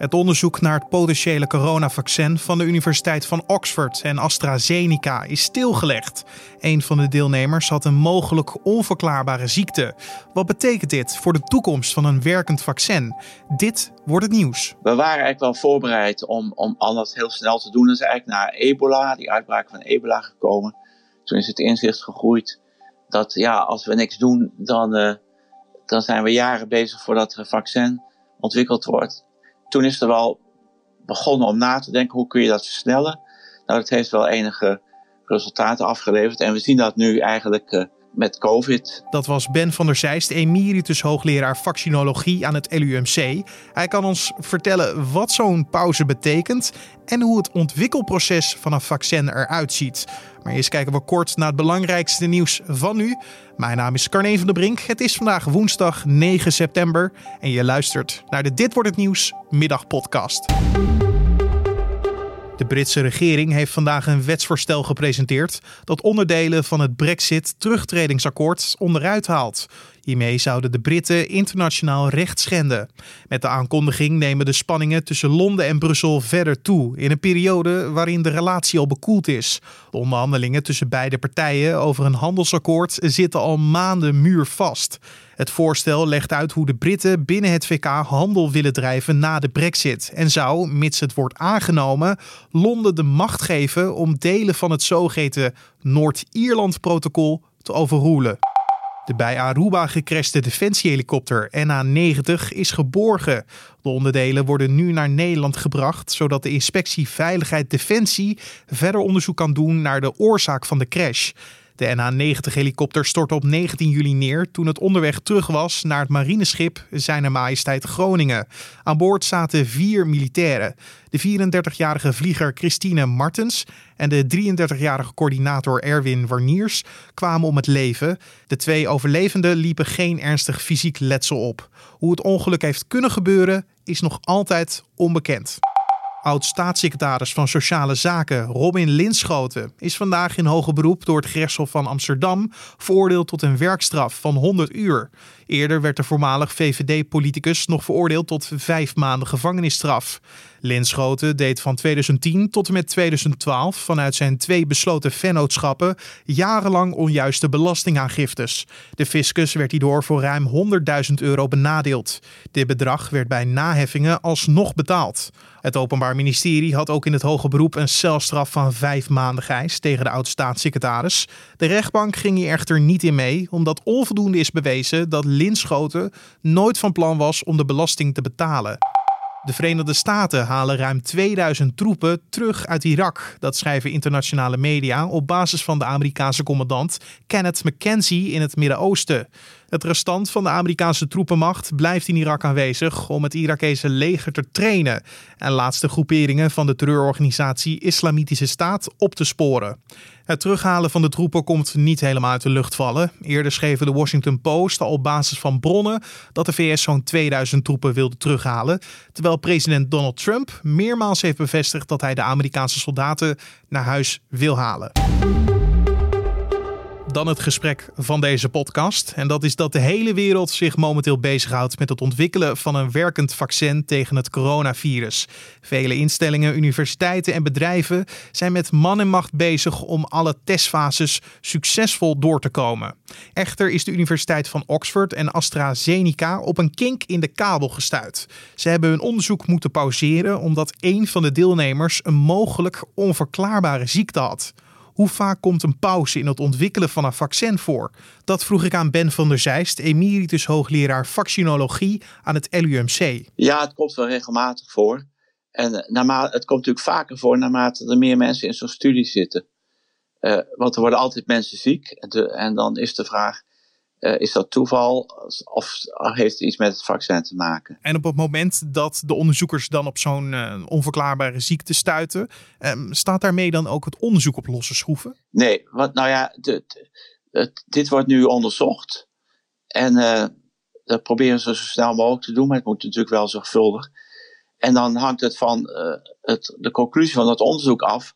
Het onderzoek naar het potentiële coronavaccin van de Universiteit van Oxford en AstraZeneca is stilgelegd. Een van de deelnemers had een mogelijk onverklaarbare ziekte. Wat betekent dit voor de toekomst van een werkend vaccin? Dit wordt het nieuws. We waren eigenlijk wel voorbereid om, om al dat heel snel te doen. Dat is eigenlijk naar ebola, die uitbraak van ebola gekomen. Toen is het inzicht gegroeid dat ja, als we niks doen, dan, uh, dan zijn we jaren bezig voordat er een vaccin ontwikkeld wordt toen is er wel begonnen om na te denken hoe kun je dat versnellen. Nou, dat heeft wel enige resultaten afgeleverd. En we zien dat nu eigenlijk uh, met COVID. Dat was Ben van der Zijst, emeritus hoogleraar vaccinologie aan het LUMC. Hij kan ons vertellen wat zo'n pauze betekent en hoe het ontwikkelproces van een vaccin eruit ziet. Maar eerst kijken we kort naar het belangrijkste nieuws van nu. Mijn naam is Carne van der Brink. Het is vandaag woensdag 9 september en je luistert naar de Dit wordt het nieuws middagpodcast. De Britse regering heeft vandaag een wetsvoorstel gepresenteerd dat onderdelen van het Brexit-terugtredingsakkoord onderuit haalt. Hiermee zouden de Britten internationaal recht schenden. Met de aankondiging nemen de spanningen tussen Londen en Brussel verder toe in een periode waarin de relatie al bekoeld is. De onderhandelingen tussen beide partijen over een handelsakkoord zitten al maanden muurvast. Het voorstel legt uit hoe de Britten binnen het VK handel willen drijven na de Brexit en zou, mits het wordt aangenomen, Londen de macht geven om delen van het zogeheten Noord-Ierland-protocol te overroelen. De bij Aruba gecrashte defensiehelikopter NA-90 is geborgen. De onderdelen worden nu naar Nederland gebracht, zodat de inspectie Veiligheid Defensie verder onderzoek kan doen naar de oorzaak van de crash. De NH-90-helikopter stortte op 19 juli neer toen het onderweg terug was naar het marineschip Zijne Majesteit Groningen. Aan boord zaten vier militairen. De 34-jarige vlieger Christine Martens en de 33-jarige coördinator Erwin Warniers kwamen om het leven. De twee overlevenden liepen geen ernstig fysiek letsel op. Hoe het ongeluk heeft kunnen gebeuren is nog altijd onbekend. Oud-staatssecretaris van Sociale Zaken Robin Linschoten is vandaag in hoger beroep door het gerechtshof van Amsterdam veroordeeld tot een werkstraf van 100 uur. Eerder werd de voormalig VVD-politicus nog veroordeeld tot vijf maanden gevangenisstraf. Linschoten deed van 2010 tot en met 2012 vanuit zijn twee besloten vennootschappen jarenlang onjuiste belastingaangiftes. De fiscus werd hierdoor voor ruim 100.000 euro benadeeld. Dit bedrag werd bij naheffingen alsnog betaald. Het Openbaar Ministerie had ook in het hoge beroep een celstraf van vijf maanden geëist tegen de oud-staatssecretaris. De rechtbank ging hier echter niet in mee, omdat onvoldoende is bewezen dat Linschoten nooit van plan was om de belasting te betalen. De Verenigde Staten halen ruim 2000 troepen terug uit Irak. Dat schrijven internationale media op basis van de Amerikaanse commandant Kenneth McKenzie in het Midden-Oosten. Het restant van de Amerikaanse troepenmacht blijft in Irak aanwezig om het Irakese leger te trainen en laatste groeperingen van de terreurorganisatie Islamitische Staat op te sporen. Het terughalen van de troepen komt niet helemaal uit de lucht vallen. Eerder schreven de Washington Post al op basis van bronnen dat de VS zo'n 2000 troepen wilde terughalen, terwijl president Donald Trump meermaals heeft bevestigd dat hij de Amerikaanse soldaten naar huis wil halen dan het gesprek van deze podcast. En dat is dat de hele wereld zich momenteel bezighoudt met het ontwikkelen van een werkend vaccin tegen het coronavirus. Vele instellingen, universiteiten en bedrijven zijn met man en macht bezig om alle testfases succesvol door te komen. Echter is de Universiteit van Oxford en AstraZeneca op een kink in de kabel gestuurd. Ze hebben hun onderzoek moeten pauzeren omdat een van de deelnemers een mogelijk onverklaarbare ziekte had. Hoe vaak komt een pauze in het ontwikkelen van een vaccin voor? Dat vroeg ik aan Ben van der Zijst, emeritus hoogleraar vaccinologie aan het LUMC. Ja, het komt wel regelmatig voor. En eh, naarmate, het komt natuurlijk vaker voor naarmate er meer mensen in zo'n studie zitten. Uh, want er worden altijd mensen ziek. en dan is de vraag: uh, is dat toeval of heeft het iets met het vaccin te maken? En op het moment dat de onderzoekers dan op zo'n uh, onverklaarbare ziekte stuiten, um, staat daarmee dan ook het onderzoek op losse schroeven? Nee, want nou ja, de, de, dit wordt nu onderzocht. En uh, dat proberen ze zo snel mogelijk te doen, maar het moet natuurlijk wel zorgvuldig. En dan hangt het van het, de conclusie van dat onderzoek af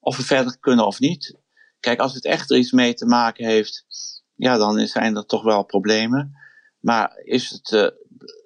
of we verder kunnen of niet. Kijk, als het echt er iets mee te maken heeft ja, dan zijn er toch wel problemen. Maar is het, uh,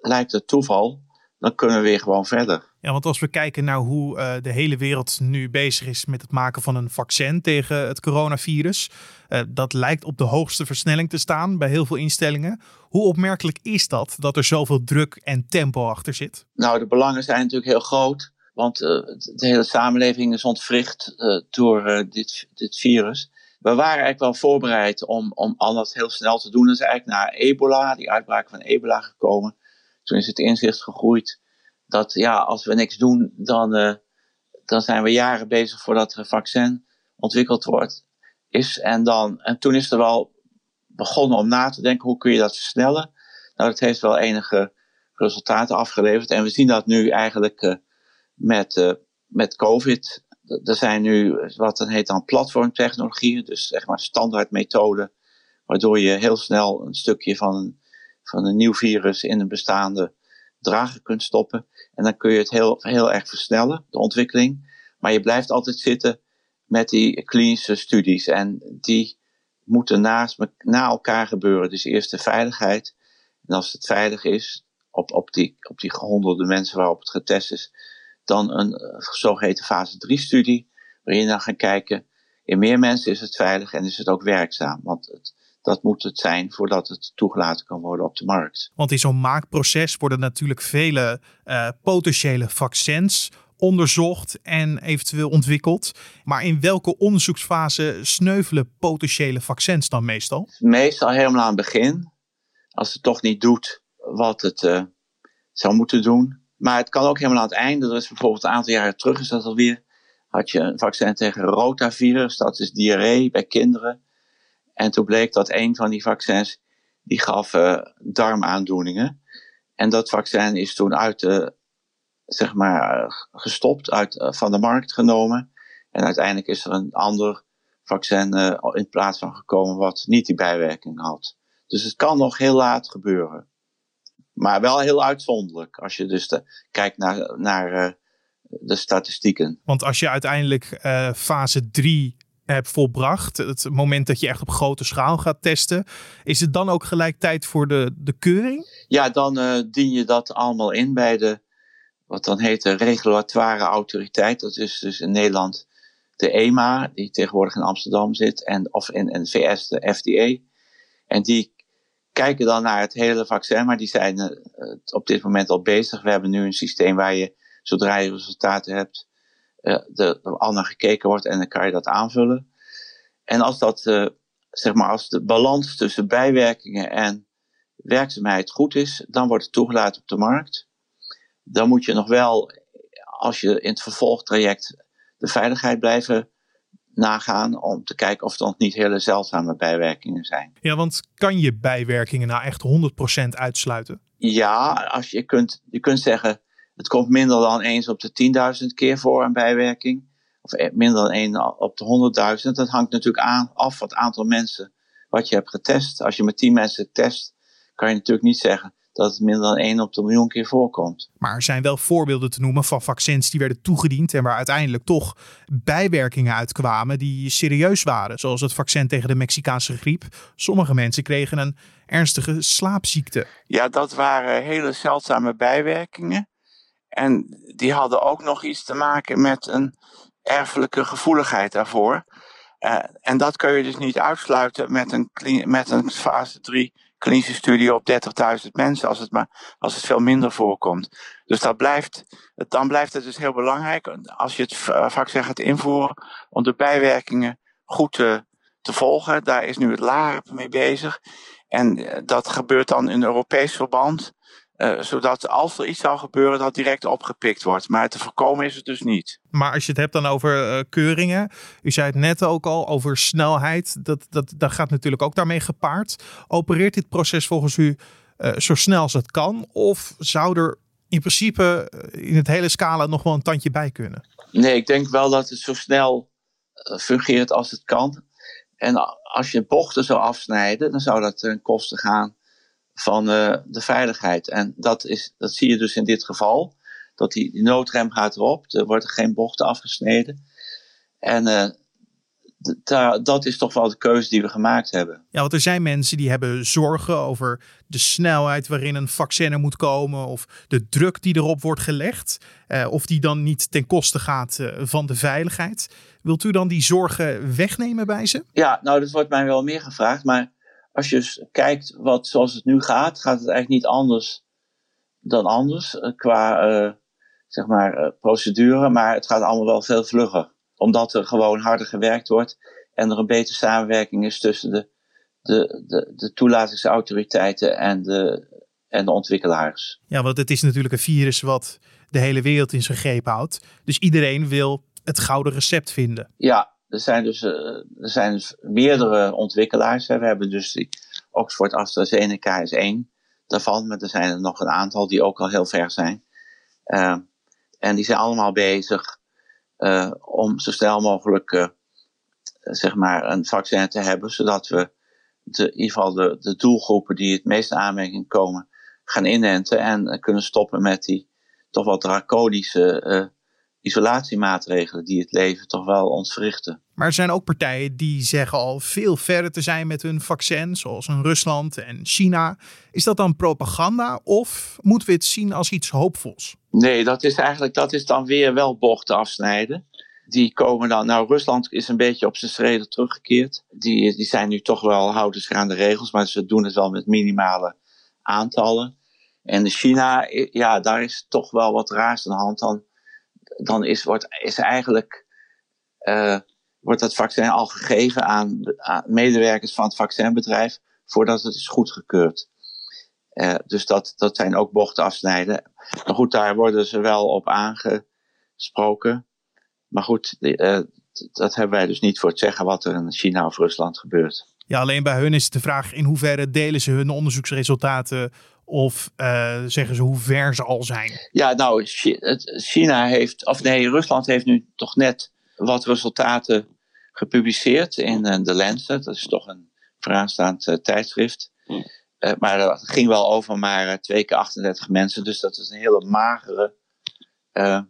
lijkt het toeval, dan kunnen we weer gewoon verder. Ja, want als we kijken naar hoe uh, de hele wereld nu bezig is met het maken van een vaccin tegen het coronavirus, uh, dat lijkt op de hoogste versnelling te staan bij heel veel instellingen. Hoe opmerkelijk is dat, dat er zoveel druk en tempo achter zit? Nou, de belangen zijn natuurlijk heel groot, want uh, de hele samenleving is ontwricht door dit, dit virus. We waren eigenlijk wel voorbereid om, om al dat heel snel te doen. Dat is eigenlijk naar ebola, die uitbraak van ebola gekomen. Toen is het inzicht gegroeid dat ja, als we niks doen, dan, uh, dan zijn we jaren bezig voordat er een vaccin ontwikkeld wordt. Is. En, dan, en toen is er wel begonnen om na te denken, hoe kun je dat versnellen? Nou, dat heeft wel enige resultaten afgeleverd. En we zien dat nu eigenlijk uh, met, uh, met COVID. Er zijn nu wat dan heet dan platformtechnologieën, dus zeg maar standaardmethoden, waardoor je heel snel een stukje van, van een nieuw virus in een bestaande drager kunt stoppen. En dan kun je het heel, heel erg versnellen, de ontwikkeling. Maar je blijft altijd zitten met die klinische studies. En die moeten naast na elkaar gebeuren. Dus eerst de veiligheid. En als het veilig is, op, op, die, op die honderden mensen waarop het getest is, dan een uh, zogeheten fase 3 studie, waarin je dan gaat kijken, in meer mensen is het veilig en is het ook werkzaam. Want het, dat moet het zijn voordat het toegelaten kan worden op de markt. Want in zo'n maakproces worden natuurlijk vele uh, potentiële vaccins onderzocht en eventueel ontwikkeld. Maar in welke onderzoeksfase sneuvelen potentiële vaccins dan meestal? Meestal helemaal aan het begin. Als het toch niet doet wat het uh, zou moeten doen. Maar het kan ook helemaal aan het einde. Er is bijvoorbeeld een aantal jaren terug is dat alweer. Had je een vaccin tegen rotavirus, dat is diarree bij kinderen. En toen bleek dat een van die vaccins, die gaf uh, darmaandoeningen. En dat vaccin is toen uit de, zeg maar, gestopt, uit, uh, van de markt genomen. En uiteindelijk is er een ander vaccin uh, in plaats van gekomen wat niet die bijwerking had. Dus het kan nog heel laat gebeuren. Maar wel heel uitzonderlijk als je dus de, kijkt naar, naar de statistieken. Want als je uiteindelijk fase 3 hebt volbracht, het moment dat je echt op grote schaal gaat testen, is het dan ook gelijk tijd voor de, de keuring? Ja, dan uh, dien je dat allemaal in bij de, wat dan heet de regulatoire autoriteit. Dat is dus in Nederland de EMA, die tegenwoordig in Amsterdam zit, en, of in, in de VS de FDA. En die kijken dan naar het hele vaccin, maar die zijn uh, op dit moment al bezig. We hebben nu een systeem waar je, zodra je resultaten hebt, de, al naar gekeken wordt en dan kan je dat aanvullen. En als dat, uh, zeg maar, als de balans tussen bijwerkingen en werkzaamheid goed is, dan wordt het toegelaten op de markt. Dan moet je nog wel, als je in het vervolgtraject de veiligheid blijven nagaan om te kijken of nog niet hele zeldzame bijwerkingen zijn. Ja, want kan je bijwerkingen nou echt 100% uitsluiten? Ja, als je, kunt, je kunt zeggen, het komt minder dan eens op de 10.000 keer voor een bijwerking. Of e- minder dan één op de 100.000. Dat hangt natuurlijk aan, af van het aantal mensen wat je hebt getest. Als je met 10 mensen test, kan je natuurlijk niet zeggen dat het minder dan één op de miljoen keer voorkomt. Maar er zijn wel voorbeelden te noemen van vaccins die werden toegediend en waar uiteindelijk toch bijwerkingen uitkwamen die serieus waren. Zoals het vaccin tegen de Mexicaanse griep. Sommige mensen kregen een ernstige slaapziekte. Ja, dat waren hele zeldzame bijwerkingen. En die hadden ook nog iets te maken met een erfelijke gevoeligheid daarvoor. Uh, en dat kun je dus niet uitsluiten met een, met een fase 3 klinische studie op 30.000 mensen, als het, maar, als het veel minder voorkomt. Dus dat blijft, dan blijft het dus heel belangrijk, als je het vaccin gaat invoeren, om de bijwerkingen goed te, te volgen. Daar is nu het LARP mee bezig. En eh, dat gebeurt dan in Europees verband. Uh, zodat als er iets zou gebeuren, dat direct opgepikt wordt. Maar te voorkomen is het dus niet. Maar als je het hebt dan over uh, keuringen. U zei het net ook al over snelheid. Dat, dat, dat gaat natuurlijk ook daarmee gepaard. Opereert dit proces volgens u uh, zo snel als het kan? Of zou er in principe in het hele scala nog wel een tandje bij kunnen? Nee, ik denk wel dat het zo snel fungeert als het kan. En als je bochten zou afsnijden, dan zou dat ten koste gaan van uh, de veiligheid. En dat, is, dat zie je dus in dit geval. Dat die, die noodrem gaat erop, er worden geen bochten afgesneden. En uh, dat is toch wel de keuze die we gemaakt hebben. Ja, want er zijn mensen die hebben zorgen over de snelheid waarin een vaccin er moet komen. Of de druk die erop wordt gelegd. Eh, of die dan niet ten koste gaat eh, van de veiligheid. Wilt u dan die zorgen wegnemen bij ze? Ja, nou dat wordt mij wel meer gevraagd. Maar als je kijkt wat, zoals het nu gaat, gaat het eigenlijk niet anders dan anders. Eh, qua uh, zeg maar, procedure. Maar het gaat allemaal wel veel vlugger omdat er gewoon harder gewerkt wordt en er een betere samenwerking is tussen de, de, de, de toelatingsautoriteiten en de, en de ontwikkelaars. Ja, want het is natuurlijk een virus wat de hele wereld in zijn greep houdt. Dus iedereen wil het gouden recept vinden. Ja, er zijn dus, uh, er zijn meerdere ontwikkelaars. We hebben dus die Oxford AstraZeneca is één daarvan, maar er zijn er nog een aantal die ook al heel ver zijn. Uh, en die zijn allemaal bezig uh, om zo snel mogelijk zeg maar een vaccin te hebben, zodat we in ieder geval de, de doelgroepen die het meest aanmerking komen gaan inenten en kunnen stoppen met die toch wel draconische isolatiemaatregelen die het leven toch wel ons verrichten. Maar er zijn ook partijen die zeggen al veel verder te zijn met hun vaccin, zoals in Rusland en China. Is dat dan propaganda of moeten we het zien als iets hoopvols? Nee, dat is eigenlijk dat is dan weer wel bochten afsnijden. Die komen dan, nou Rusland is een beetje op zijn schreden teruggekeerd. Die, die zijn nu toch wel, houden zich aan de regels, maar ze doen het wel met minimale aantallen. En in China, ja, daar is toch wel wat raars aan de hand. Dan, dan is, wordt, is eigenlijk, uh, wordt dat vaccin al gegeven aan, medewerkers van het vaccinbedrijf voordat het is goedgekeurd. Uh, dus dat, dat zijn ook bochten afsnijden. Maar goed, daar worden ze wel op aangesproken. Maar goed, uh, dat hebben wij dus niet voor het zeggen wat er in China of Rusland gebeurt. Ja, alleen bij hun is de vraag in hoeverre delen ze hun onderzoeksresultaten of uh, zeggen ze hoe ver ze al zijn? Ja, nou, China heeft, of nee, Rusland heeft nu toch net wat resultaten gepubliceerd in de Lancet. Dat is toch een vooraanstaand tijdschrift. Hm. Uh, maar dat ging wel over maar uh, twee keer 38 mensen. Dus dat is een hele magere uh,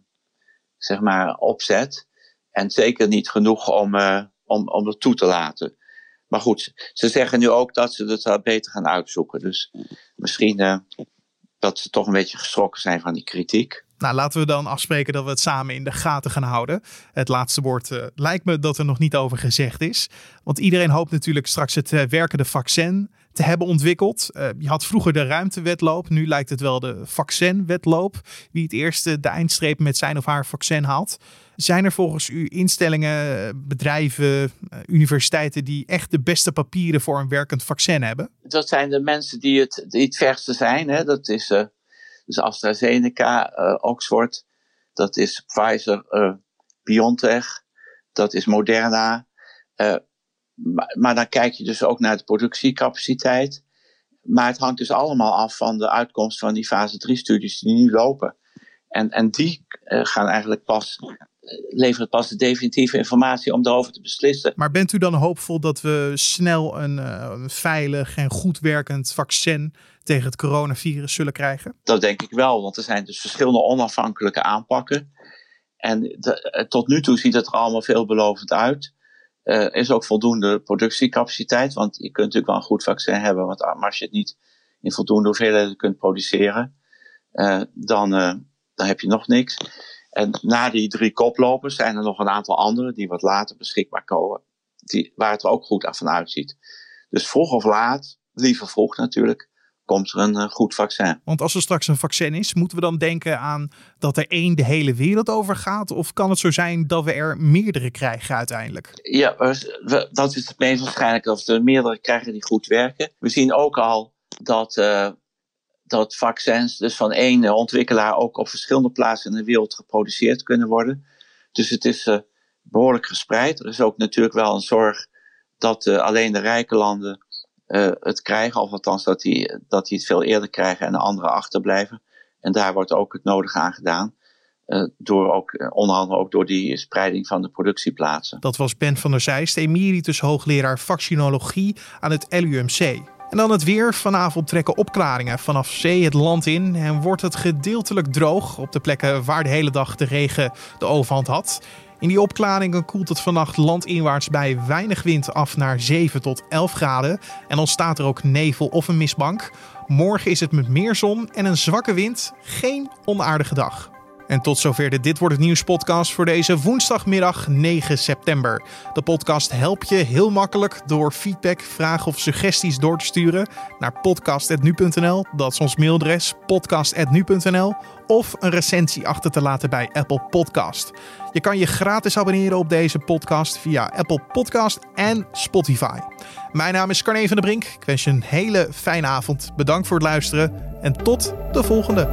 zeg maar opzet. En zeker niet genoeg om, om, om het toe te laten. Maar goed, ze zeggen nu ook dat ze het beter gaan uitzoeken. Dus misschien dat ze toch een beetje geschrokken zijn van die kritiek. Nou, laten we dan afspreken dat we het samen in de gaten gaan houden. Het laatste woord lijkt me dat er nog niet over gezegd is. Want iedereen hoopt natuurlijk straks het werkende vaccin te hebben ontwikkeld. Je had vroeger de ruimtewedloop, nu lijkt het wel de vaccinwedloop. Wie het eerste de eindstreep met zijn of haar vaccin haalt. Zijn er volgens u instellingen, bedrijven, eh, universiteiten die echt de beste papieren voor een werkend vaccin hebben? Dat zijn de mensen die het, die het verste zijn. Hè? Dat is dus AstraZeneca, Oxford, dat is Pfizer, BioNTech, dat is Moderna. Maar, maar, dan kijk je dus ook naar de productiecapaciteit. Maar het hangt dus allemaal af van de uitkomst van die fase 3 studies die nu lopen. En, en die gaan eigenlijk pas, leveren pas de definitieve informatie om daarover te beslissen. Maar bent u dan hoopvol dat we snel een, uh, een veilig en goed werkend vaccin tegen het coronavirus zullen krijgen? Dat denk ik wel, want er zijn dus verschillende onafhankelijke aanpakken. En de, tot nu toe ziet het er allemaal veelbelovend uit. Uh, is ook voldoende productiecapaciteit. Want je kunt natuurlijk wel een goed vaccin hebben. Want als je het niet in voldoende hoeveelheden kunt produceren, uh, dan, uh, dan heb je nog niks. En na die drie koplopers zijn er nog een aantal andere die wat later beschikbaar komen. Die, waar het er ook goed van uitziet. Dus vroeg of laat, liever vroeg natuurlijk, komt er een uh, goed vaccin. Want als er straks een vaccin is, moeten we dan denken aan dat er één de hele wereld over gaat? Of kan het zo zijn dat we er meerdere krijgen uiteindelijk? Ja, dat is het meest waarschijnlijk dat we er meerdere krijgen die goed werken. We zien ook al dat, uh, dat vaccins dus van één ontwikkelaar ook op verschillende plaatsen in de wereld geproduceerd kunnen worden. Dus het is uh, behoorlijk gespreid. Er is ook natuurlijk wel een zorg dat alleen de rijke landen het krijgen, of althans dat die, dat die het veel eerder krijgen en de anderen achterblijven. En daar wordt ook het nodige aan gedaan. Door ook, eh, onder andere ook door die spreiding van de productieplaatsen. Dat was Ben van der Zijst, emeritus hoogleraar vaccinologie aan het LUMC. En dan het weer. Vanavond trekken opklaringen vanaf zee het land in en wordt het gedeeltelijk droog op de plekken waar de hele dag de regen de overhand had. In die opklaringen koelt het vannacht landinwaarts bij weinig wind af naar 7 tot 11 graden. En ontstaat er ook nevel of een mistbank. Morgen is het met meer zon en een zwakke wind geen onaardige dag. En tot zover de Dit Wordt Het Nieuws podcast voor deze woensdagmiddag 9 september. De podcast help je heel makkelijk door feedback, vragen of suggesties door te sturen naar podcast.nu.nl. Dat is ons mailadres podcast.nu.nl of een recensie achter te laten bij Apple Podcast. Je kan je gratis abonneren op deze podcast via Apple Podcast en Spotify. Mijn naam is Carne van der Brink. Ik wens je een hele fijne avond. Bedankt voor het luisteren en tot de volgende.